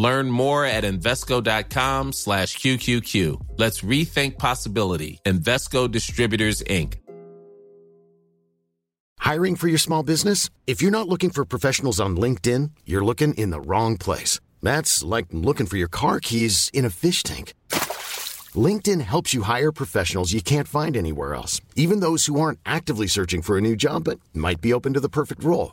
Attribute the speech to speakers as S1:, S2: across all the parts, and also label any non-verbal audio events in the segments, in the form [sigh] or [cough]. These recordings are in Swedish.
S1: Learn more at Invesco.com slash QQQ. Let's rethink possibility. Investco Distributors, Inc.
S2: Hiring for your small business? If you're not looking for professionals on LinkedIn, you're looking in the wrong place. That's like looking for your car keys in a fish tank. LinkedIn helps you hire professionals you can't find anywhere else, even those who aren't actively searching for a new job but might be open to the perfect role.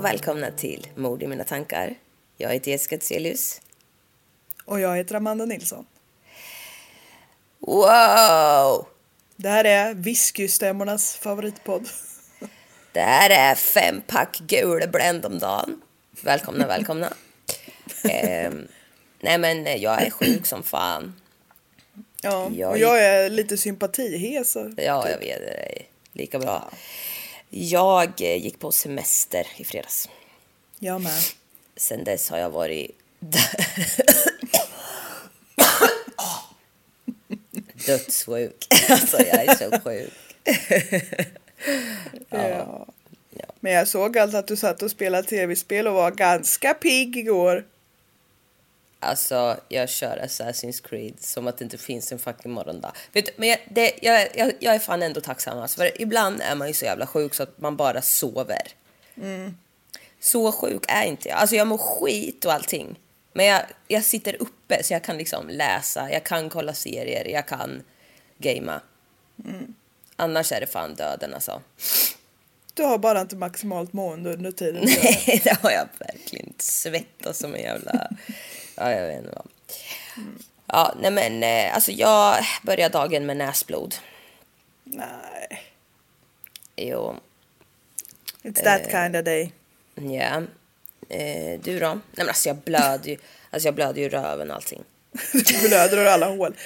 S3: och välkomna till Mord i mina tankar. Jag heter Jessica Tselius.
S4: Och jag heter Amanda Nilsson.
S3: Wow!
S4: Det här är whiskystämmornas favoritpodd. [laughs]
S3: Det här är fem pack gula Blend om dagen. Välkomna, välkomna. [laughs] Ehm, nej men jag är sjuk som fan.
S4: Ja,
S3: Jag
S4: och jag är lite sympatihes.
S3: Ja, jag vet det. är Lika bra. Jag eh, gick på semester i fredags.
S4: Jag med.
S3: Sen dess har jag varit dödssjuk. Alltså jag är så sjuk. [laughs]
S4: Ja. Men jag såg allt att du satt och spelade tv-spel och var ganska pigg igår.
S3: Alltså jag kör Assassin's Creed som att det inte finns en fucking morgondag. Vet du, men jag, det, jag, jag, jag är fan ändå tacksam alltså, för ibland är man ju så jävla sjuk så att man bara sover. Så sjuk är inte jag. Alltså jag mår skit och allting. Men jag, jag sitter uppe så jag kan liksom läsa, jag kan kolla serier, jag kan gamea. Annars är det fan döden alltså.
S4: Du har bara inte maximalt mående under tiden. [laughs]
S3: Nej, det har jag verkligen inte. Svettas som en jävla... Ja, jag vet inte vad. Ja, nej men eh, alltså jag börjar dagen med näsblod.
S4: Nej,
S3: Jo,
S4: it's that kind of day.
S3: ja. Eh, du då? Nej men alltså jag blöder ju. Alltså jag blöder ju röven och allting. [laughs]
S4: Du blöder ur alla hål.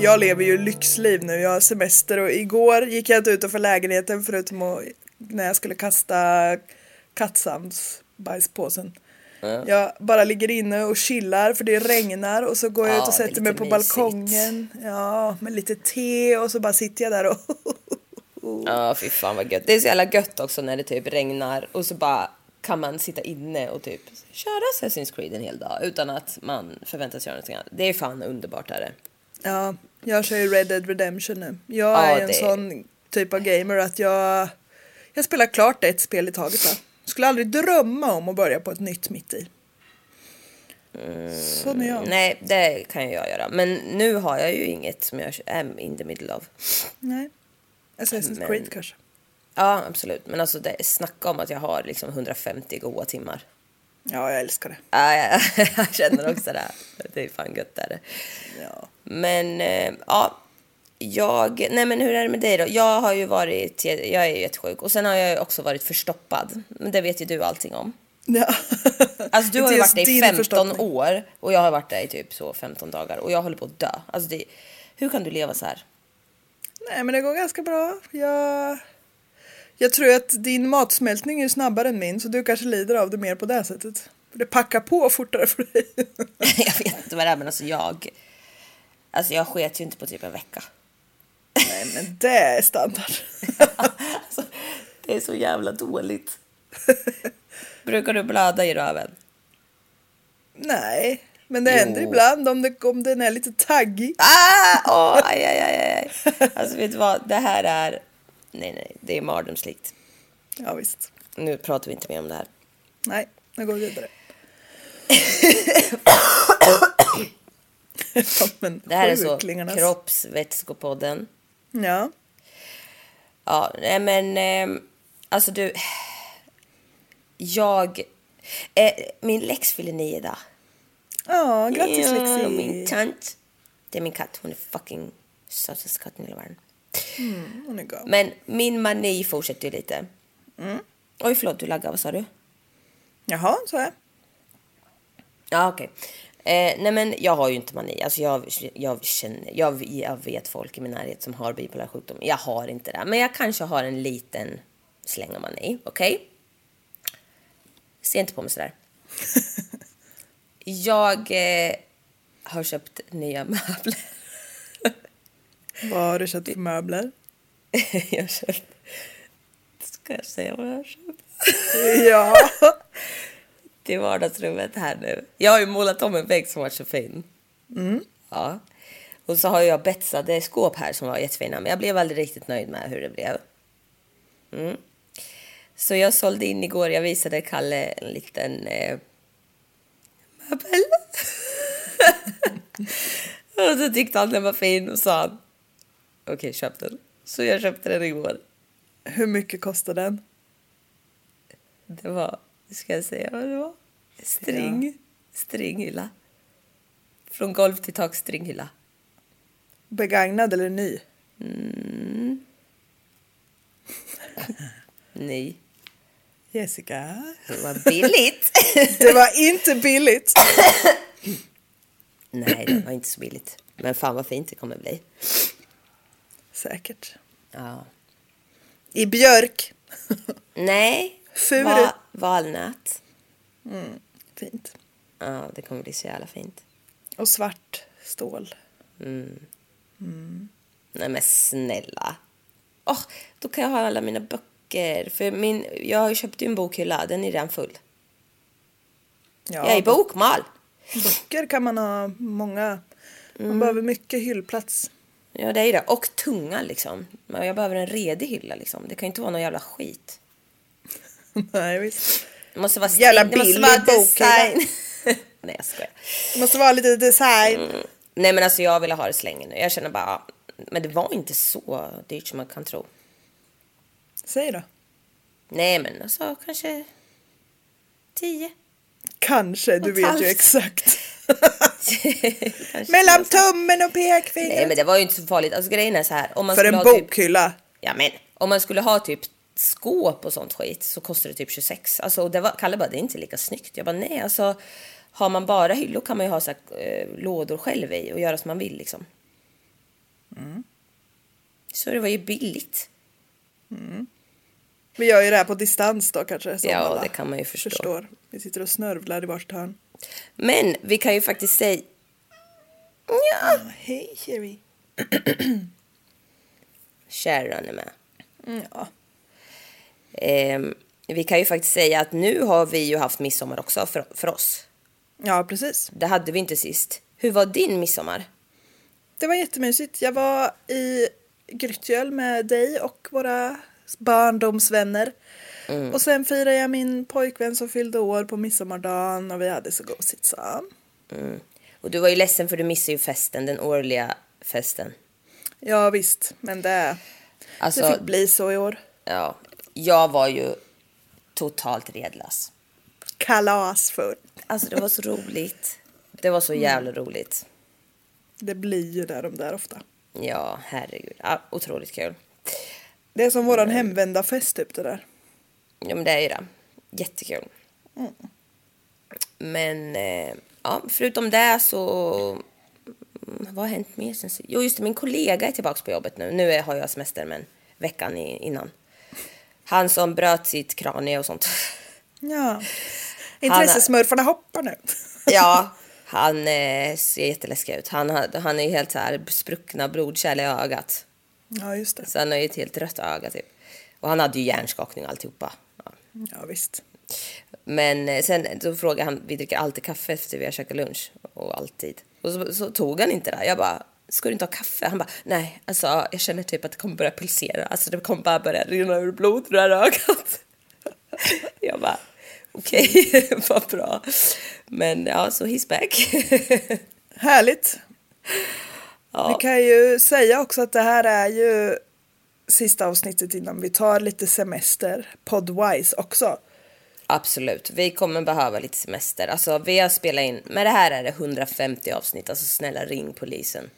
S4: Jag lever ju lyxliv nu. Jag har semester och igår gick jag inte ut för lägenheten förutom att, när jag skulle kasta kattsams-bajspåsen. Jag bara ligger inne och chillar för det regnar och så går jag
S3: Ja,
S4: ut och
S3: är
S4: sätter mig på
S3: mysigt.
S4: balkongen. Ja, med lite te och så bara sitter jag där och
S3: Ja, fy fan vad gött. Det är så jävla gött också när det typ regnar och så bara kan man sitta inne och typ köra Assassin's Creed en hel dag utan att man förväntas göra någonting annat. Det är fan underbart är det.
S4: Ja, jag kör ju Red Dead Redemption nu. Jag
S3: Ja,
S4: är en
S3: det-
S4: sån typ av gamer att jag, jag spelar klart ett spel i taget. Va? Skulle aldrig drömma om att börja på ett nytt mitt i. Sån är jag.
S3: Nej, det kan jag göra. Men nu har jag ju inget som jag är in the middle of.
S4: Nej. Assassin's
S3: Men-
S4: Creed kanske.
S3: Ja, absolut. Men alltså det snacka om att jag har liksom 150 goa timmar.
S4: Ja, jag älskar det.
S3: Ja, ja, [laughs] jag känner också det. Det är fan gött är det.
S4: Ja.
S3: Men eh, ja, jag... Nej men hur är det med dig då? Jag har ju varit... Jag är ju jättesjuk. Och sen har jag ju också varit förstoppad. Men det vet ju du allting om.
S4: ja.
S3: Alltså du har ju varit där i
S4: din
S3: 15
S4: förstoppning.
S3: år och jag har varit där i typ så 15 dagar och jag håller på att dö. Alltså det, hur kan du leva så här?
S4: Nej, men det går ganska bra. Jag, jag tror att din matsmältning är snabbare än min så du kanske lider av det mer på det sättet. För Det packar på fortare för dig. [laughs]
S3: jag vet inte vad det är men alltså jag... Alltså jag sket ju inte på typ en vecka.
S4: Nej, men det är standard. [laughs]
S3: Alltså, Det är så jävla dåligt. [laughs] Brukar du blöda i röven?
S4: Nej, men det händer
S3: Jo.
S4: ibland om, det, om den är lite taggig.
S3: Ah! [laughs] Åh, aj, aj, aj, aj. Alltså vet du vad, det här är... Nej, nej, det är mardrömslikt.
S4: Ja visst.
S3: Nu pratar vi inte mer om det här.
S4: Nej, nu går vi vidare. [coughs] [coughs] ja,
S3: Det här är så kroppsvätskopodden.
S4: Ja.
S3: Ja, nej men ehm, alltså du. Jag, eh, min Lex fyller nio idag.
S4: Ja, grattis
S3: ja,
S4: Lexi.
S3: min tant. Det är min katt, hon är fucking sötaste katten i hela världen.
S4: Hon är gal.
S3: Men min mani fortsätter ju lite.
S4: Mm.
S3: Oj, förlåt, du laggade, vad sa du?
S4: Jaha, så är
S3: Ja, okej. Eh, nej, men jag har ju inte mani. Alltså jag, jag, känner, jag, jag vet folk i min närhet som har bipolär sjukdom. Jag har inte det. Men jag kanske har en liten släng av mani. Okej? Se inte på mig sådär. [laughs] jag eh, har köpt nya möbler.
S4: Vad har du köpt för möbler? [laughs]
S3: jag har köpt... Ska jag säga vad jag har köpt?
S4: ja. [laughs]
S3: till vardagsrummet här nu. Jag har ju målat om en vägg som var så fin. Ja. Och så har jag betsade skåp här som var jättefina, men jag blev aldrig riktigt nöjd med hur det blev. Mm. Så jag sålde in igår, jag visade Kalle en liten eh, möbel. [laughs] och så tyckte han den var fin och sa okej köp den. Så jag köpte den igår.
S4: Hur mycket kostar den?
S3: Det var, ska jag säga vad det var? String. Stringhylla. Från golv till tak stringhylla.
S4: Begagnad eller ny? [laughs]
S3: Nej,
S4: Jessica?
S3: det var billigt. [laughs]
S4: Det var inte billigt. [coughs]
S3: Nej, det var inte så billigt. Men fan vad fint det kommer bli.
S4: Säkert.
S3: Ja.
S4: I björk.
S3: Nej,
S4: Furu.
S3: va, valnöt.
S4: Fint.
S3: Ja, det kommer bli så jävla fint.
S4: Och svart stål.
S3: Nej men snälla. Åh, då kan jag ha alla mina böcker. För min, jag har ju köpt en bokhylla, den är redan full.
S4: Ja,
S3: Jag är bokmal.
S4: Böcker kan man ha många. Man
S3: Mm.
S4: behöver mycket hyllplats.
S3: Ja, det är det. Och tunga liksom. Jag behöver en redig hylla liksom. Det kan ju inte vara någon jävla skit. [laughs]
S4: Nej, visst.
S3: Det måste vara
S4: Jävla
S3: det måste vara design. [laughs] Nej, jag skojar.
S4: Det måste vara lite design.
S3: Nej, men alltså jag ville ha det så länge nu. Jag känner bara, ja, men det var inte så dyrt som man kan tro.
S4: Säg då.
S3: Nej, men alltså kanske tio.
S4: Kanske, du vet ju exakt. [laughs] Mellan tummen och
S3: Nej,
S4: pekfingret.
S3: men det var ju inte så farligt. Alltså grejen är så här. Om man
S4: För en
S3: typ,
S4: bokhylla.
S3: Ja, men om man skulle ha typ skåp och sånt skit så kostar det typ 26. Alltså, och det var, Kalle bara, det är inte lika snyggt. Jag bara, nej, alltså har man bara hyllor kan man ju ha så här, eh, lådor själv i och göra som man vill liksom. Så det var ju billigt.
S4: Vi gör ju det här på distans då kanske. som
S3: Ja, det kan man ju förstå.
S4: Vi sitter och snörvlar i varsitt hörn.
S3: Men vi kan ju faktiskt säga... Ja,
S4: Hej Sherry.
S3: Sharon är med.
S4: Mm, Ja.
S3: Ehm, vi kan ju faktiskt säga att nu har vi ju haft midsommar också för, för oss.
S4: ja, precis.
S3: Det hade vi inte sist. Hur var din midsommar?
S4: Det var jättemysigt. Jag var i Grytgöl med dig och våra barndomsvänner.
S3: Mm.
S4: Och sen firade jag min pojkvän som fyllde år på midsommardagen och vi hade så gosigt så.
S3: Och du var ju ledsen för du missade ju festen, den årliga festen.
S4: Ja visst, men det,
S3: Alltså,
S4: det fick bli så i år.
S3: ja, jag var ju totalt redlös.
S4: Kalasfull.
S3: Alltså det var så roligt. Det var så jävla roligt.
S4: Det blir ju där de där ofta.
S3: Ja, herregud. Ja, otroligt kul.
S4: Det är som våran hemvända fest typ det där.
S3: Ja, men det är ju det. Jättekul. Men eh, ja, förutom det så... mm, Vad har hänt mer sen? Jo, just det, min kollega är tillbaka på jobbet nu. Nu har jag semester, men veckan innan. Han som bröt sitt kranie och sånt.
S4: Ja. Intressesmurfarna hoppar nu. [laughs]
S3: Ja, han eh, ser jätteläskig ut. Han, han är ju helt så här spruckna blodkärl i ögat.
S4: Ja, just det.
S3: Så han har ju ett helt rött öga typ. Och han hade ju hjärnskakning och alltihopa. Ja.
S4: Ja, visst.
S3: Men eh, sen så frågade han, vi dricker alltid kaffe efter vi har käkat lunch. Och alltid. Och så, så tog han inte det. Jag bara, ska du inte ha kaffe? Han bara, nej, alltså jag känner typ att det kommer börja pulsera. Alltså det kommer bara börja rinna ur blod ur det här ögat. [laughs] Jag bara, okej, [laughs] vad bra. Men ja, så he's back. [laughs]
S4: Härligt. Vi kan ju säga också att det här är ju sista avsnittet innan vi tar lite semester podwise också.
S3: Absolut, vi kommer behöva lite semester. Alltså vi har spelat in, men det här är det 150 avsnitt, alltså snälla ring polisen.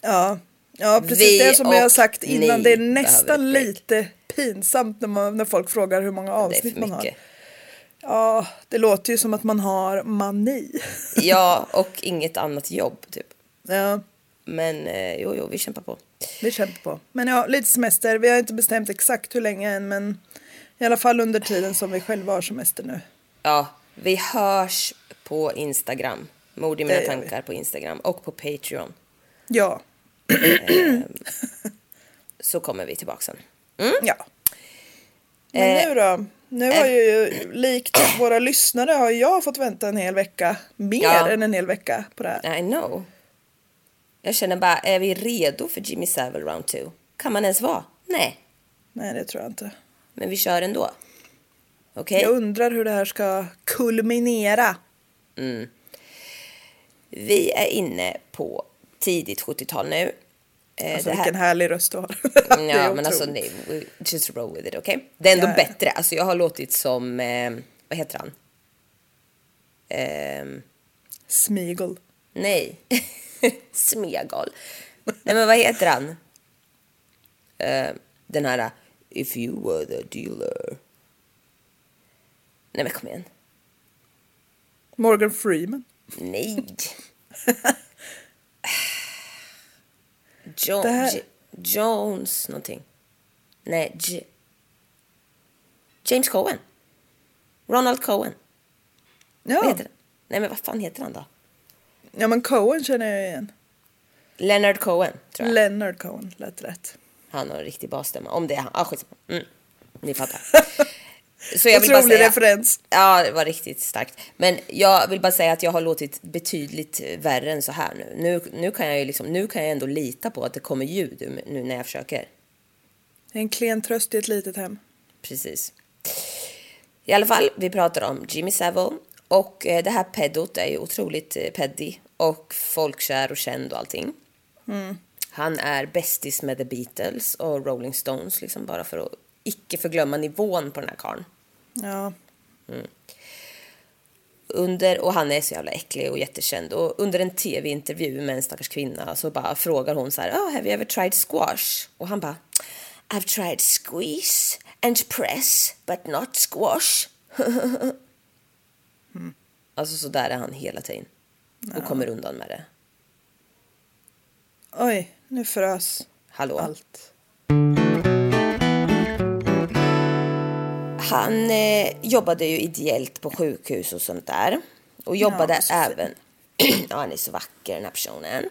S4: Ja, ja precis
S3: Vi
S4: det som jag har sagt innan. Det är nästan lite pinsamt när, man, när folk frågar hur många avsnitt man har. Ja, det låter ju som att man har mani.
S3: Ja, [laughs] och inget annat jobb typ.
S4: ja,
S3: Men eh, jo, jo, vi kämpar på.
S4: vi kämpar på. Men ja, lite semester. Vi har inte bestämt exakt hur länge än, men i alla fall under tiden som vi själva har semester nu.
S3: Ja, vi hörs på Instagram. Mord i mina tankar på Instagram och på Patreon.
S4: Ja,
S3: Så kommer vi tillbaka sen.
S4: ja. Men
S3: Eh,
S4: nu då? Nu har ju, likt våra lyssnare, har jag fått vänta en hel vecka. Mer
S3: Ja.
S4: än en hel vecka på det här.
S3: I know. Jag känner bara, är vi redo för Jimmy Savile round 2? Kan man ens vara? Nej,
S4: Nej, det tror jag inte.
S3: men vi kör ändå. Okej?
S4: Jag undrar hur det här ska kulminera.
S3: Vi är inne på tidigt 70-tal nu. Eh,
S4: Alltså
S3: det här-
S4: vilken härlig röst du har. [laughs]
S3: Ja, men alltså nej, just roll with it, okej? Det är ändå
S4: Ja, ja.
S3: bättre. Alltså jag har låtit som, eh, vad heter han? Ehm,
S4: Smigel.
S3: nej, [laughs] Smeagol. Nej men vad heter han? Eh, den här, uh, if you were the dealer. Nej men kom igen.
S4: Morgan Freeman.
S3: Nej. [laughs] John,
S4: Det här-
S3: Jones någonting. Nej, J- James Cohen. Ronald Cohen. Vad
S4: Ja.
S3: heter han? Nej, men vad fan heter han då?
S4: ja, men Cohen känner jag igen.
S3: Leonard Cohen, tror jag.
S4: Leonard Cohen lät rätt.
S3: han har en riktig basstämma. Om det är han. Ah, skitsamma. Mm. Ni fattar. [laughs] Så jag vill bara säga...
S4: referens.
S3: Ja, det var riktigt starkt. Men jag vill bara säga att jag har låtit betydligt värre än så här nu. Nu, nu, kan, jag ju liksom, nu kan jag ändå lita på att det kommer ljud nu när jag försöker.
S4: En klen tröst i ett litet hem.
S3: Precis. I alla fall, vi pratar om Jimmy Savile. Och eh, det här pedot är ju otroligt eh, peddy och folkkär och känd och allting. Han är bästis med The Beatles och Rolling Stones, liksom bara för att icke förglömma nivån på den här karln.
S4: Ja,
S3: Under, och han är så jävla äcklig och jättekänd. Och under en tv-intervju med en stackars kvinna så bara frågar hon så här, oh, have you ever tried squash? Och han bara, I've tried squeeze and press, but not squash. [laughs] Alltså så där är han hela tiden. Och kommer undan med det.
S4: oj, nu frös
S3: Hallå?
S4: allt.
S3: Han eh, jobbade ju ideellt på sjukhus och sånt där. Och jobbade
S4: Ja,
S3: även... [clears throat] ja, han är så vacker den här personen.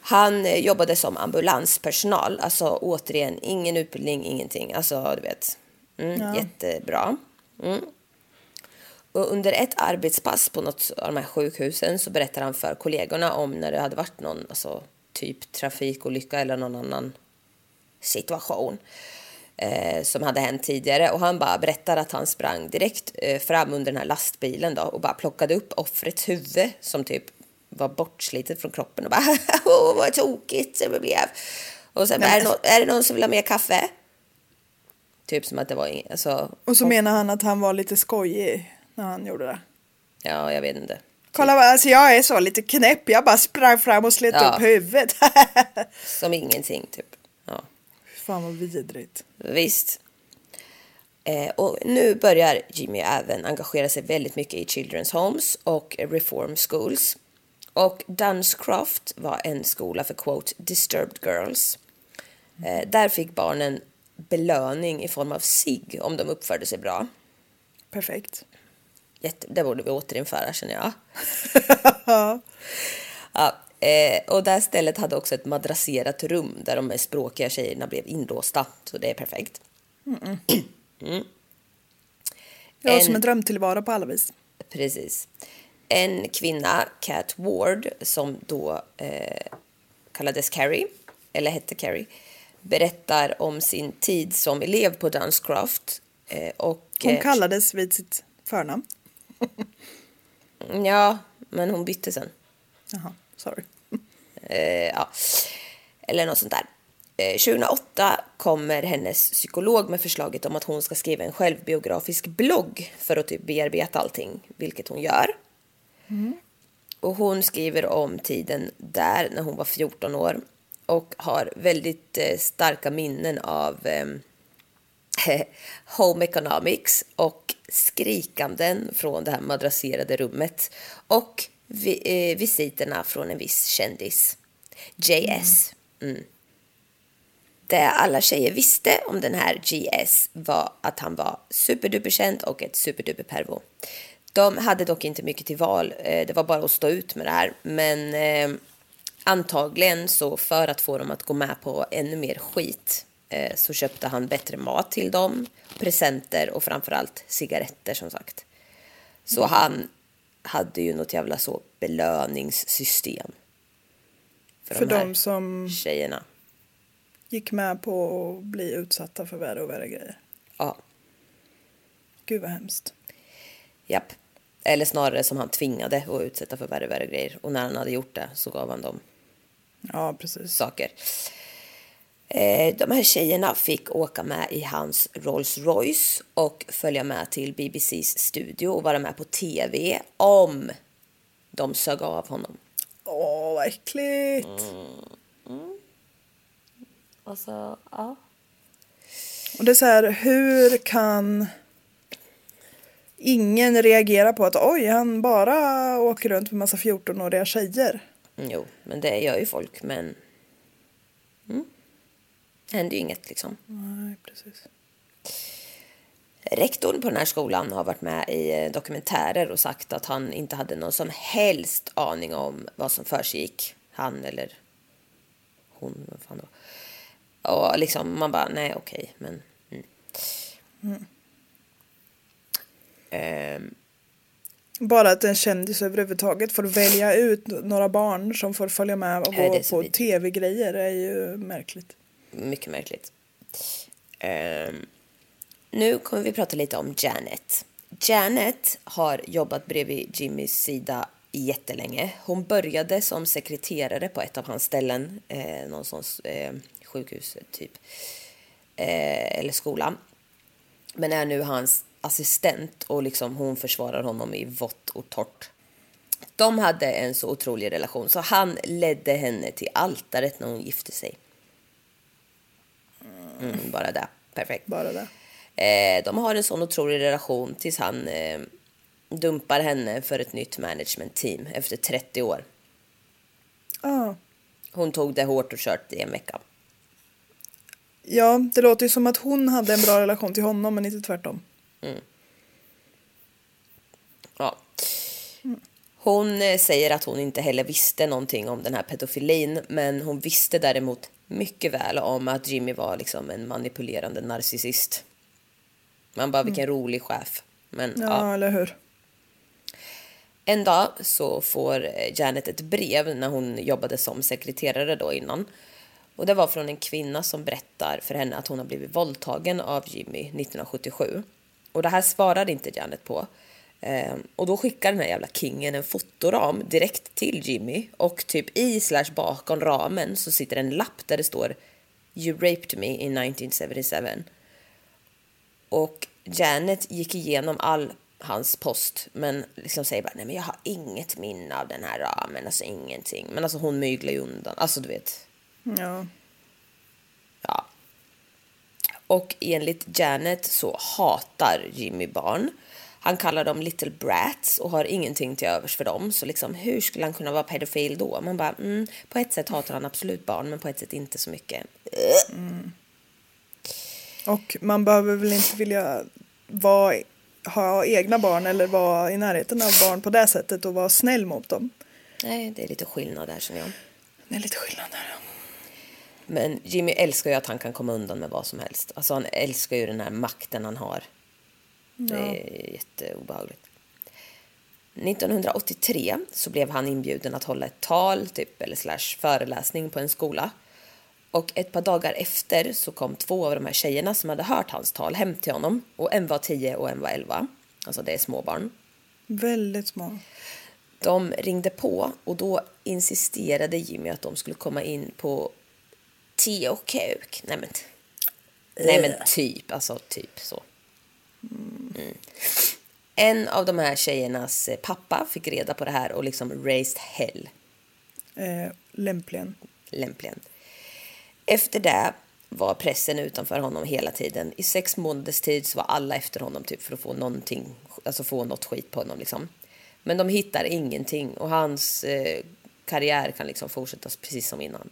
S3: Han eh, jobbade som ambulanspersonal. Alltså återigen, ingen utbildning, ingenting. Alltså, du vet. Mm, Jättebra. Mm. Och under ett arbetspass på något av de här sjukhusen så berättar han för kollegorna om när det hade varit någon alltså, typ trafikolycka eller någon annan situation eh, som hade hänt tidigare. Och han bara berättar att han sprang direkt eh, fram under den här lastbilen då och bara plockade upp offrets huvud som typ var bortslitet från kroppen och bara [laughs] åh vad tokigt det blev. Och sen är, det någon, är det någon som vill ha mer kaffe? Typ som att det var ing- alltså,
S4: Och så menar han att han var lite skojig när han gjorde det.
S3: Ja, jag vet inte.
S4: Kolla vad, alltså jag är så lite knäpp, jag bara sprang fram och slet
S3: Ja.
S4: upp huvudet. [laughs]
S3: Som ingenting typ.
S4: Fan vad vidrigt.
S3: Visst. Eh, och nu börjar Jimmy även engagera sig väldigt mycket i Children's Homes och Reform Schools. Och Dunscroft var en skola för quote disturbed girls. Eh, där fick barnen belöning i form av sig om de uppförde sig bra.
S4: Perfekt.
S3: Jätte, det borde vi återinföra känner jag. [laughs] ja, eh, och det här stället hade också ett madrasserat rum där de språkiga tjejerna blev inlåsta. Så det är perfekt. [clears throat] Mm.
S4: Ja,
S3: En-
S4: som en drömtillvaro på alla vis.
S3: Precis. En kvinna, Cat Ward, som då eh, kallades Carrie, eller hette Carrie, berättar om sin tid som elev på Dunscraft. Eh, och,
S4: Hon
S3: eh,
S4: kallades vid sitt förnamn. [laughs]
S3: Ja, men hon bytte sen.
S4: Jaha, sorry.
S3: Eh, ja. Eller något sånt där. Eh, 2008 kommer hennes psykolog med förslaget om att hon ska skriva en självbiografisk blogg för att typ bearbeta allting, vilket hon gör. Och hon skriver om tiden där när hon var 14 år och har väldigt eh, starka minnen av eh, [laughs] home economics och skrikanden från det här madrasserade rummet och vi, eh, visiterna från en viss kändis, JS. Mm. Det alla tjejer visste om den här GS var att han var superduperkänd och ett superduper pervo. De hade dock inte mycket till val, eh, det var bara att stå ut med det här. Men eh, antagligen så för att få dem att gå med på ännu mer skit eh, så köpte han bättre mat till dem, presenter och framförallt cigaretter som sagt. Så han hade ju något jävla så belöningssystem. För,
S4: För
S3: de här
S4: de som
S3: tjejerna.
S4: gick med på att bli utsatta för värre och värre grejer.
S3: Ja,
S4: Gud vad hemskt.
S3: japp. Eller snarare som han tvingade att utsätta för värre och värre grejer. Och när han hade gjort det så gav han dem
S4: Ja, precis.
S3: saker. Eh, De här tjejerna fick åka med i hans Rolls Royce och följa med till BBCs studio och vara med på tv om de sög av honom.
S4: Åh, vad äckligt.
S3: Alltså, ja.
S4: Och det är så här, hur kan ingen reagera på att oj, han bara åker runt med massa 14-åriga tjejer?
S3: Jo, men det gör ju folk, men... Mm. Händer ju inget liksom.
S4: Nej, precis.
S3: Rektorn på den här skolan har varit med i eh, dokumentärer och sagt att han inte hade någon som helst aning om vad som försiggick. Han eller hon, vad fan då. Och liksom, man bara, nej okej, men... Mm. Ehm,
S4: Bara att en kändis överhuvudtaget får välja ut några barn som får följa med och gå på tv-grejer är ju märkligt.
S3: mycket märkligt. Ehm, nu kommer vi prata lite om Janet. Janet har jobbat bredvid Jimmys sida jättelänge. Hon började som sekreterare på ett av hans ställen, eh, någonstans eh, sjukhus typ, eh, eller skola. Men är nu hans assistent och liksom hon försvarar honom i vått och torrt. De hade en så otrolig relation så han ledde henne till altaret när hon gifte sig. Mm, bara det. Perfekt.
S4: Bara det.
S3: Eh, de har en sån otrolig relation tills han eh, dumpar henne för ett nytt management team efter 30 år.
S4: Ja.
S3: Hon tog det hårt och kört i en vecka.
S4: ja, det låter ju som att hon hade en bra relation till honom men inte tvärtom.
S3: Ja. Hon eh, säger att hon inte heller visste någonting om den här pedofilin men hon visste däremot mycket väl om att Jimmy var liksom en manipulerande narcissist. Man bara, vilken rolig chef. Men
S4: Ja,
S3: ja.
S4: eller hur?
S3: En dag så får Janet ett brev när hon jobbade som sekreterare då innan. Och det var från en kvinna som berättar för henne att hon har blivit våldtagen av Jimmy 1977. Och det här svarade inte Janet på. Ehm, och då skickar den här jävla kingen en fotoram direkt till Jimmy. Och typ i slash bakom ramen så sitter en lapp där det står You raped me in 1977. Och Janet gick igenom all hans post men liksom säger bara nej men jag har inget minne av den här ramen, alltså ingenting. Men alltså hon myglar ju undan, alltså du vet.
S4: Ja.
S3: Ja. Och enligt Janet så hatar Jimmy barn. Han kallar dem little brats och har ingenting till övers för dem. Så liksom, hur skulle han kunna vara pedofil då? Man bara, mm, på ett sätt hatar han absolut barn, men på ett sätt inte så mycket.
S4: Och man behöver väl inte vilja vara, ha egna barn eller vara i närheten av barn på det sättet och vara snäll mot dem.
S3: Nej, det är lite skillnad där känner jag.
S4: Det är lite skillnad där. ja.
S3: Men Jimmy älskar ju att han kan komma undan med vad som helst. Alltså han älskar ju den här makten han har. Det är jätteobehagligt. 1983 så blev han inbjuden att hålla ett tal, typ, eller slash föreläsning på en skola. Och ett par dagar efter så kom två av de här tjejerna som hade hört hans tal hem till honom. Och en var 10 och en var 11. Alltså det är småbarn.
S4: Väldigt små.
S3: De ringde på och då insisterade Jimmy att de skulle komma in på te och kuk. Nej men, nej men typ, alltså typ så. Mm. En av de här tjejernas eh, pappa fick reda på det här och liksom raised hell,
S4: Eh, lämpligen.
S3: lämpligen. Efter det var pressen utanför honom hela tiden. I sex månaders tid så var alla efter honom typ för att få någonting, alltså få något skit på honom liksom. Men de hittar ingenting och hans eh, karriär kan liksom fortsätta precis som innan.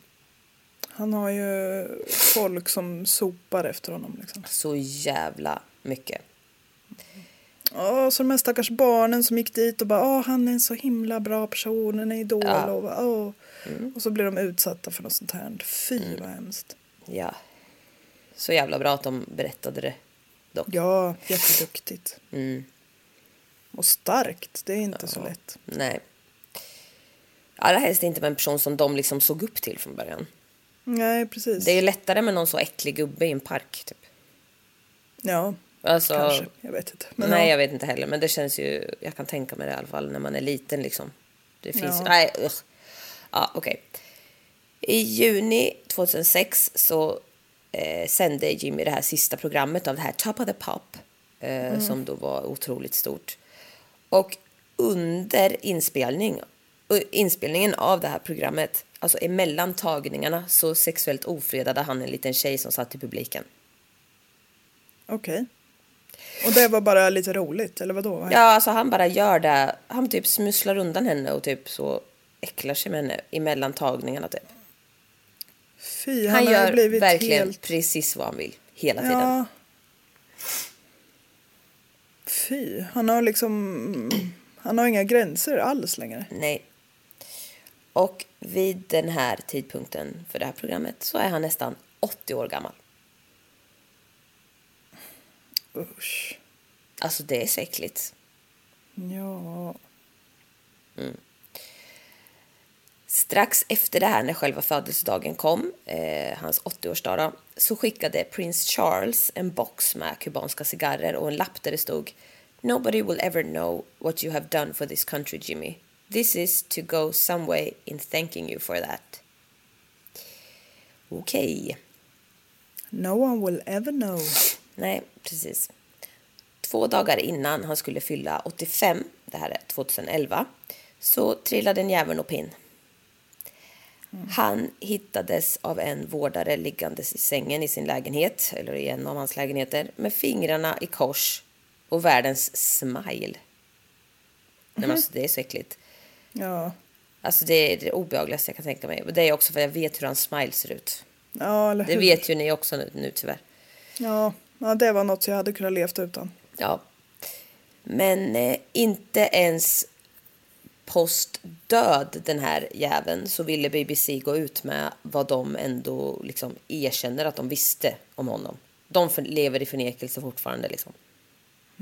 S4: Han har ju folk som sopar efter honom. Liksom.
S3: Så jävla mycket.
S4: Åh, så de här stackars barnen som gick dit och bara åh, han är en så himla bra person, en idol.
S3: Ja.
S4: Och, åh. och så blir de utsatta för något sånt här. Fy
S3: Mm.
S4: vad hemskt.
S3: Ja. Så jävla bra att de berättade det dock.
S4: Ja, jätteduktigt.
S3: Mm.
S4: Och starkt, det är inte så lätt.
S3: Nej. Allra helst inte med en person som de liksom såg upp till från början.
S4: Nej, precis.
S3: Det är ju lättare med någon så äcklig gubbe i en park typ.
S4: Ja,
S3: Alltså,
S4: kanske. Jag vet inte. Men
S3: nej,
S4: ja.
S3: jag vet inte heller. Men det känns ju... Jag kan tänka mig det i alla fall när man är liten liksom. Det finns...
S4: Ja.
S3: Nej, ugh. Ja, okej. I juni 2006 så eh, sände Jimmy det här sista programmet av det här Top of the Pop. Eh, Som då var otroligt stort. Och under inspelning, eh, inspelningen av det här programmet, alltså emellan tagningarna, så sexuellt ofredade han en liten tjej som satt i publiken.
S4: Okej. Och det var bara lite roligt, eller vadå?
S3: Ja, alltså han bara gör det. Han typ smusslar undan henne och typ så äcklar sig med henne emellan tagningarna typ.
S4: Fy,
S3: Han,
S4: han,
S3: gör
S4: blivit
S3: verkligen
S4: helt...
S3: precis vad han vill hela tiden.
S4: Ja. Fy, han har liksom... Han har inga gränser alls längre.
S3: Nej. Och vid den här tidpunkten för det här programmet så är han nästan 80 år gammal.
S4: Usch.
S3: Alltså det är så äckligt.
S4: Ja.
S3: Strax efter det här, när själva födelsedagen kom, eh, hans 80-årsdag, då, så skickade prins Charles en box med kubanska cigarrer och en lapp där det stod Nobody will ever know what you have done for this country, Jimmy. This is to go some way in thanking you for that. Okej.
S4: No one will ever know.
S3: Nej, precis. Två dagar innan han skulle fylla 85, det här är 2011, så trillade en jäveln och pinn. Han hittades av en vårdare liggandes i sängen i sin lägenhet, eller i en av hans lägenheter, med fingrarna i kors och världens smile. Nej, men alltså, det är så äckligt.
S4: Ja.
S3: Alltså det är det obehagligaste jag kan tänka mig. Och Det är också för jag vet hur hans smile ser ut.
S4: Ja, eller
S3: Det
S4: hur?
S3: vet ju ni också nu, nu tyvärr.
S4: Ja. Ja, det var något jag hade kunnat levt utan.
S3: Ja. Men eh, inte ens postdöd den här jäveln så ville BBC gå ut med vad de ändå liksom erkänner att de visste om honom. De lever i förnekelse fortfarande liksom.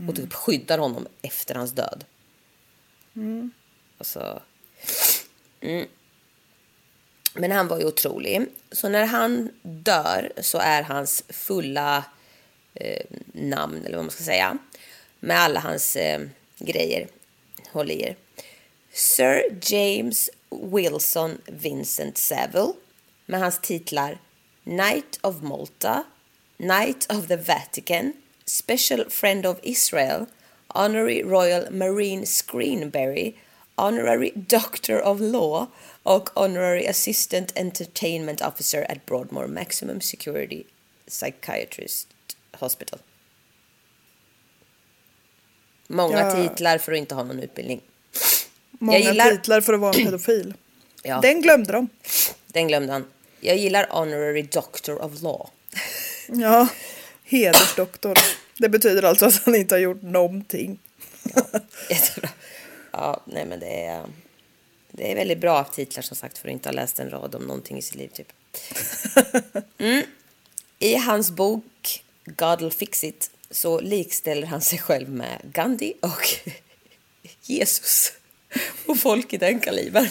S3: Och typ skyddar honom efter hans död. Alltså... Mm. Men han var ju otrolig. Så när han dör så är hans fulla eh, namn, eller vad man ska säga, med alla hans eh, grejer, håll i er. Sir James Wilson Vincent Saville med hans titlar Knight of Malta, Knight of the Vatican, Special Friend of Israel, Honorary Royal Marine Screenberry, Honorary Doctor of Law och Honorary Assistant Entertainment Officer at Broadmoor Maximum Security Psychiatrist Hospital. Många
S4: Ja.
S3: titlar för att inte ha någon utbildning.
S4: Många
S3: gillar-
S4: titlar för att vara en pedofil. [clears throat]
S3: Ja.
S4: Den glömde de.
S3: Den glömde han. Jag gillar Honorary Doctor of Law. [laughs]
S4: Ja, hedersdoktor. Det betyder alltså att han inte har gjort någonting.
S3: Jättebra. Ja, nej men det är, det är väldigt bra titlar som sagt för att inte ha läst en rad om någonting i sitt liv typ. [laughs] Mm. I hans bok God'll fix it så likställer han sig själv med Gandhi och [laughs] Jesus och folk i den kalibern.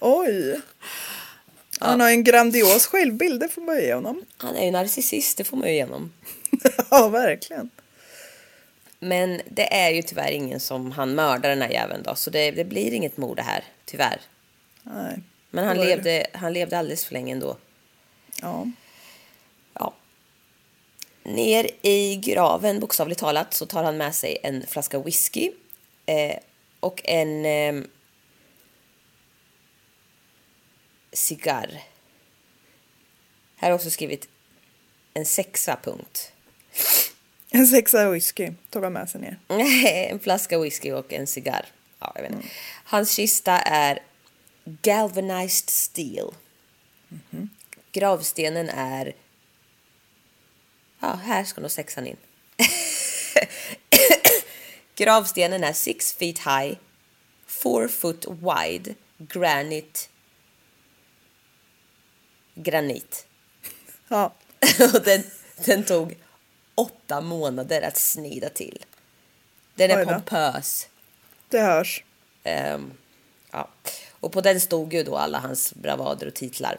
S4: Oj. Han har en grandios självbild, det får man ju ge honom.
S3: Han är ju narcissist, det får man ju igenom. [laughs]
S4: ja, verkligen.
S3: Men det är ju tyvärr ingen som han mördar den här jäveln då, så det, det blir inget mord det här, tyvärr.
S4: Nej.
S3: Men han levde, han levde alldeles för länge ändå.
S4: Ja.
S3: Ner i graven, bokstavligt talat, så tar han med sig en flaska whisky eh, och en eh, cigarr. Här har också skrivit en sexa punkt. [laughs]
S4: En sexa whisky tog han med sig ner. [laughs]
S3: en flaska whisky och en cigarr. Ja, jag vet inte. Hans kista är galvanized steel. Gravstenen är... Ja, här ska nog sexan in. [coughs] Gravstenen är six feet high, four foot wide, granite... Granit.
S4: Ja. [laughs]
S3: Och den, den tog åtta månader att snida till. Den är pompös.
S4: Det hörs.
S3: Ehm, ja. Och på den stod ju då alla hans bravader och titlar.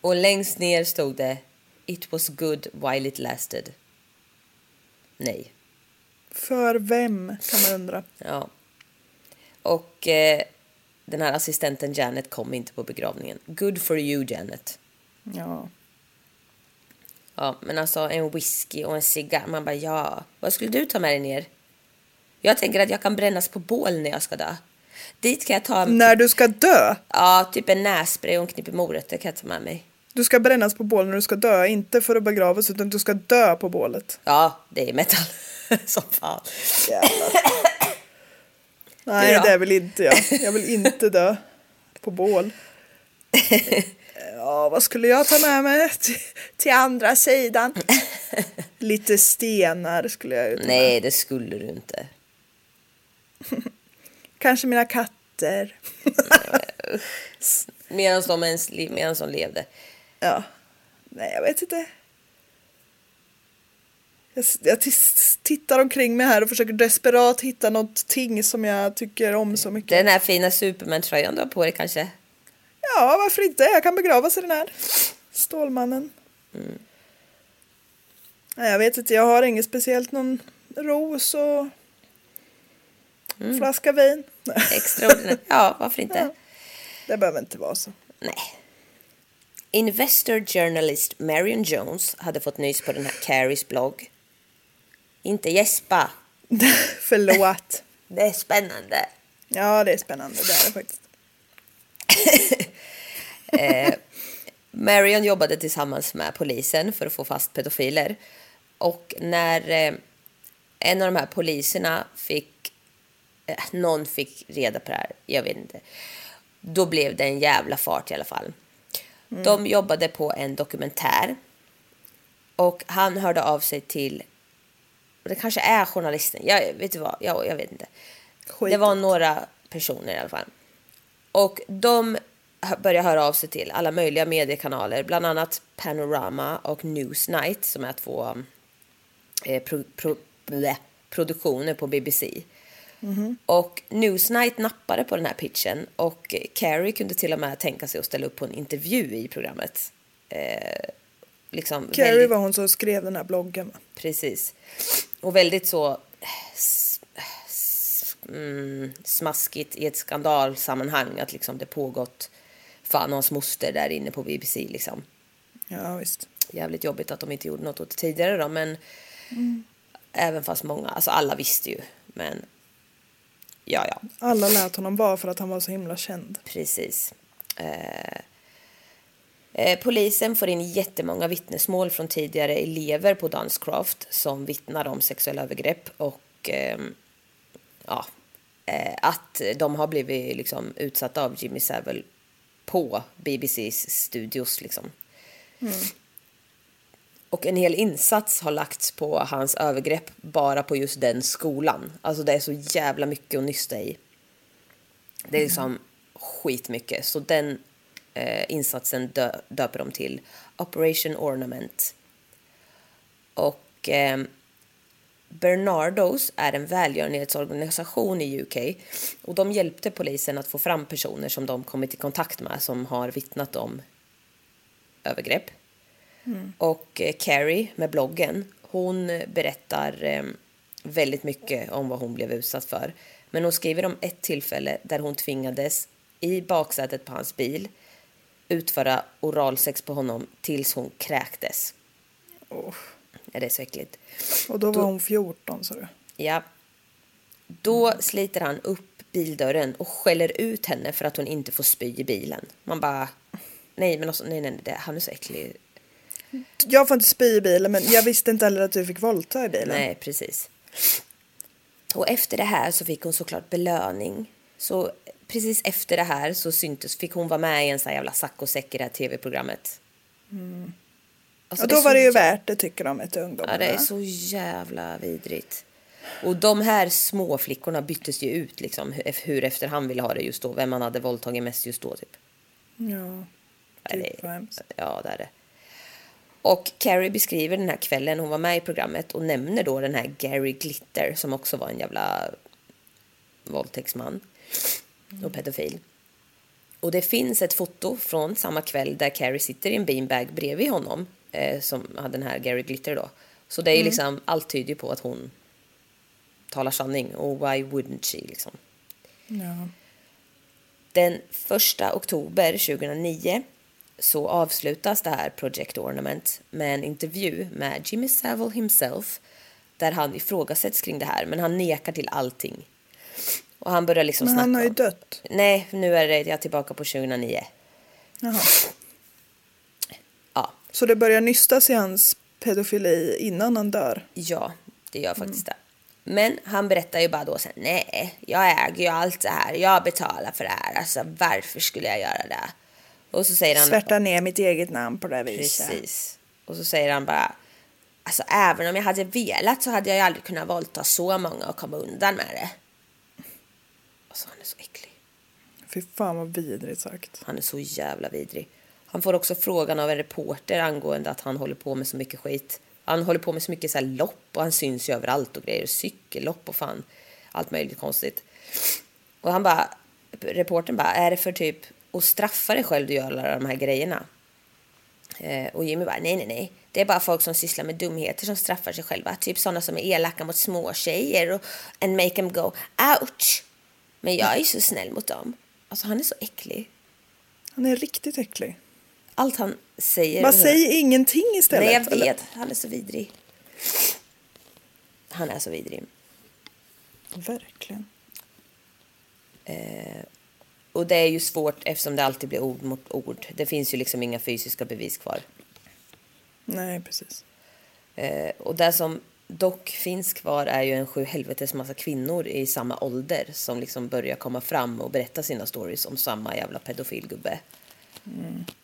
S3: Och längst ner stod det It was good while it lasted. Nej.
S4: För vem, kan man undra.
S3: Ja. Och eh, den här assistenten Janet kom inte på begravningen. Good for you Janet.
S4: Ja.
S3: Ja, men alltså en whisky och en cigarr. Man bara ja, vad skulle du ta med dig ner? Jag tänker att jag kan brännas på bål när jag ska dö. Dit kan jag ta
S4: När du ska dö.
S3: ja, typ en nässpray och en knippe morötter kan jag ta med mig.
S4: Du ska brännas på bål när du ska dö. Inte för att begravas utan du ska dö på bålet.
S3: Ja, det är metal. [laughs] Som fan.
S4: Nej, det vill inte jag. Jag vill inte dö på bål. Ja, vad skulle jag ta med mig till, till andra sidan? [laughs] Lite stenar skulle jag ju ta med.
S3: Nej, det skulle du inte.
S4: Kanske mina katter. [laughs]
S3: Medan de, ens, li- medan de levde.
S4: Ja, nej jag vet inte. Jag, jag tittar omkring mig här och försöker desperat hitta någonting som jag tycker om så mycket.
S3: Den här fina Superman-tröjan du har på dig kanske?
S4: Ja, varför inte? Jag kan begravas i den här. Stålmannen. Nej, jag vet inte, jag har inget speciellt. Någon ros och flaska vin. [laughs]
S3: Extraordinärt. Ja, varför inte?
S4: Det behöver inte vara så.
S3: Nej. Investor journalist Marion Jones hade fått nys på den här Carries blogg. Inte gäspa. [laughs]
S4: Förlåt. [laughs]
S3: Det är spännande.
S4: Ja, det är spännande. Det är det faktiskt.
S3: Marion jobbade tillsammans med polisen för att få fast pedofiler. Och när eh, en av de här poliserna fick... Eh, någon fick reda på det här, jag vet inte. Då blev det en jävla fart i alla fall. De jobbade på en dokumentär. Och han hörde av sig till... Det kanske är journalisten. Jag vet du vad, jag, jag vet inte.
S4: Skit.
S3: Det var några personer i alla fall. Och de började höra av sig till alla möjliga mediekanaler, bland annat Panorama och Newsnight som är två eh, pro, pro, blä, produktioner på BBC. Och Newsnight nappade på den här pitchen och Carrie kunde till och med tänka sig att ställa upp på en intervju i programmet. Eh, liksom
S4: Carrie
S3: väldigt-
S4: var hon som skrev den här bloggen.
S3: Precis. Och väldigt så s- s- mm, smaskigt i ett skandalsammanhang att liksom det pågått fan och hans moster där inne på BBC liksom.
S4: Ja, visst.
S3: Jävligt jobbigt att de inte gjorde något åt det tidigare då men även fast många, alltså alla visste ju men ja ja.
S4: Alla lät honom vara för att han var så himla känd.
S3: Precis. Eh, eh, polisen får in jättemånga vittnesmål från tidigare elever på Dunscroft som vittnar om sexuella övergrepp och ehm, ja, eh, att de har blivit liksom, utsatta av Jimmy Savile på BBCs studios. Liksom. Och en hel insats har lagts på hans övergrepp bara på just den skolan. Alltså det är så jävla mycket att nysta i. Det är liksom skitmycket. Så den eh, insatsen dö- döper de till Operation Ornament. Och eh, Bernardos är en välgörenhetsorganisation i UK och de hjälpte polisen att få fram personer som de kommit i kontakt med som har vittnat om övergrepp. Och eh, Carrie med bloggen, hon berättar eh, väldigt mycket om vad hon blev utsatt för. Men hon skriver om ett tillfälle där hon tvingades i baksätet på hans bil utföra oralsex på honom tills hon kräktes.
S4: Oh.
S3: Ja, det är så äckligt.
S4: Och då var
S3: Då-
S4: hon 14 sa du.
S3: Ja. Då sliter han upp bildörren och skäller ut henne för att hon inte får spy i bilen. Man bara, nej men alltså, nej nej, det, han är så äcklig.
S4: Jag får inte spy i bilen men jag visste inte heller att du fick våldta i bilen.
S3: Nej, precis. Och efter det här så fick hon såklart belöning. Så precis efter det här så syntes, fick hon vara med i en sån här jävla saccosäck i det här tv-programmet. Alltså,
S4: och
S3: det
S4: då
S3: är
S4: var det ju värt det tycker de till ungdomarna.
S3: Ja, det är så jävla vidrigt. Och de här små flickorna byttes ju ut liksom hur, efter han ville ha det just då. Vem han hade våldtagit mest just då typ.
S4: Ja, Gud,
S3: det, ja, det är det. Och Carrie beskriver den här kvällen hon var med i programmet och nämner då den här Gary Glitter som också var en jävla våldtäktsman och pedofil. Och det finns ett foto från samma kväll där Carrie sitter i en beanbag bredvid honom eh, som hade den här Gary Glitter då. Så det är ju liksom, allt tyder ju på att hon talar sanning och why wouldn't she liksom.
S4: Ja.
S3: Den 1 oktober 2009 så avslutas det här Project Ornament med en intervju med Jimmy Savile himself där han ifrågasätts kring det här men han nekar till allting. Och han börjar liksom
S4: Men
S3: snacka
S4: han har ju
S3: om-
S4: dött.
S3: Nej, nu är det, jag är tillbaka på 2009.
S4: Jaha.
S3: Ja,
S4: Så det börjar nystas i hans pedofili innan han dör.
S3: ja det gör faktiskt det. Men han berättar ju bara då sen, nej, jag äger ju allt det här, jag betalar för det här, alltså varför skulle jag göra det? Och så säger han...
S4: Svärta ner mitt eget namn på det viset.
S3: Precis. Och så säger han bara, alltså även om jag hade velat så hade jag ju aldrig kunnat våldta så många och komma undan med det. Alltså han är så äcklig.
S4: Fy fan vad vidrigt sagt.
S3: Han är så jävla vidrig. Han får också frågan av en reporter angående att han håller på med så mycket skit. Han håller på med så mycket så här lopp och han syns ju överallt och grejer. Cykellopp och fan allt möjligt konstigt. Och han bara, reportern bara, är det för typ att straffa dig själv du gör alla de här grejerna? Eh, och Jimmy bara, nej nej nej. Det är bara folk som sysslar med dumheter som straffar sig själva. Typ sådana som är elaka mot små tjejer och and make them go ouch. Men jag är så snäll mot dem. Alltså han är så äcklig.
S4: Han är riktigt äcklig.
S3: Allt han säger...
S4: Bara säg ingenting istället.
S3: Nej, jag
S4: eller?
S3: vet. Han är så vidrig. Han är så vidrig.
S4: Verkligen.
S3: Och det är ju svårt eftersom det alltid blir ord mot ord. Det finns ju liksom inga fysiska bevis kvar.
S4: Nej, precis.
S3: Eh, och det som dock finns kvar är ju en sju helvetes massa kvinnor i samma ålder som liksom börjar komma fram och berätta sina stories om samma jävla pedofilgubbe.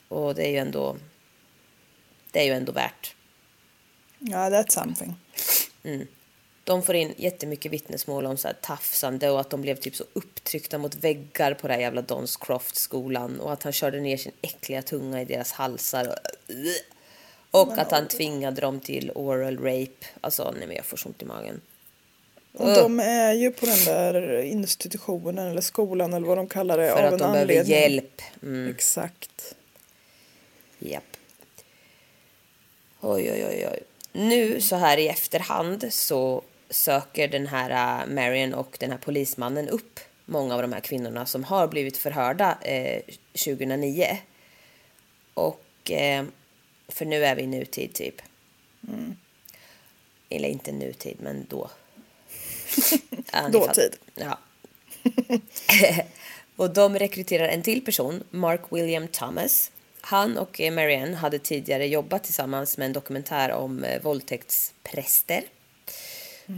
S3: Och det är ju ändå... Det är ju ändå värt.
S4: Ja, that's something.
S3: De får in jättemycket vittnesmål om så här tafsande och att de blev typ så upptryckta mot väggar på den här jävla Dons Croft-skolan och att han körde ner sin äckliga tunga i deras halsar. Och, och att han tvingade dem till oral rape. Alltså, nej men jag får så ont i magen.
S4: Och de är ju på den där institutionen eller skolan eller vad de kallar det
S3: För
S4: av
S3: att
S4: en
S3: de behöver
S4: anledning.
S3: hjälp. Mm.
S4: Exakt.
S3: Japp. Oj, oj, oj, oj. Nu så här i efterhand så söker den här äh, Marion och den här polismannen upp många av de här kvinnorna som har blivit förhörda eh, 2009. Och eh, för nu är vi i nutid typ. Eller inte nutid, men då. [laughs] Ja,
S4: Dåtid.
S3: Ja. [laughs] och de rekryterar en till person, Mark William Thomas. Han och eh, Marianne hade tidigare jobbat tillsammans med en dokumentär om eh,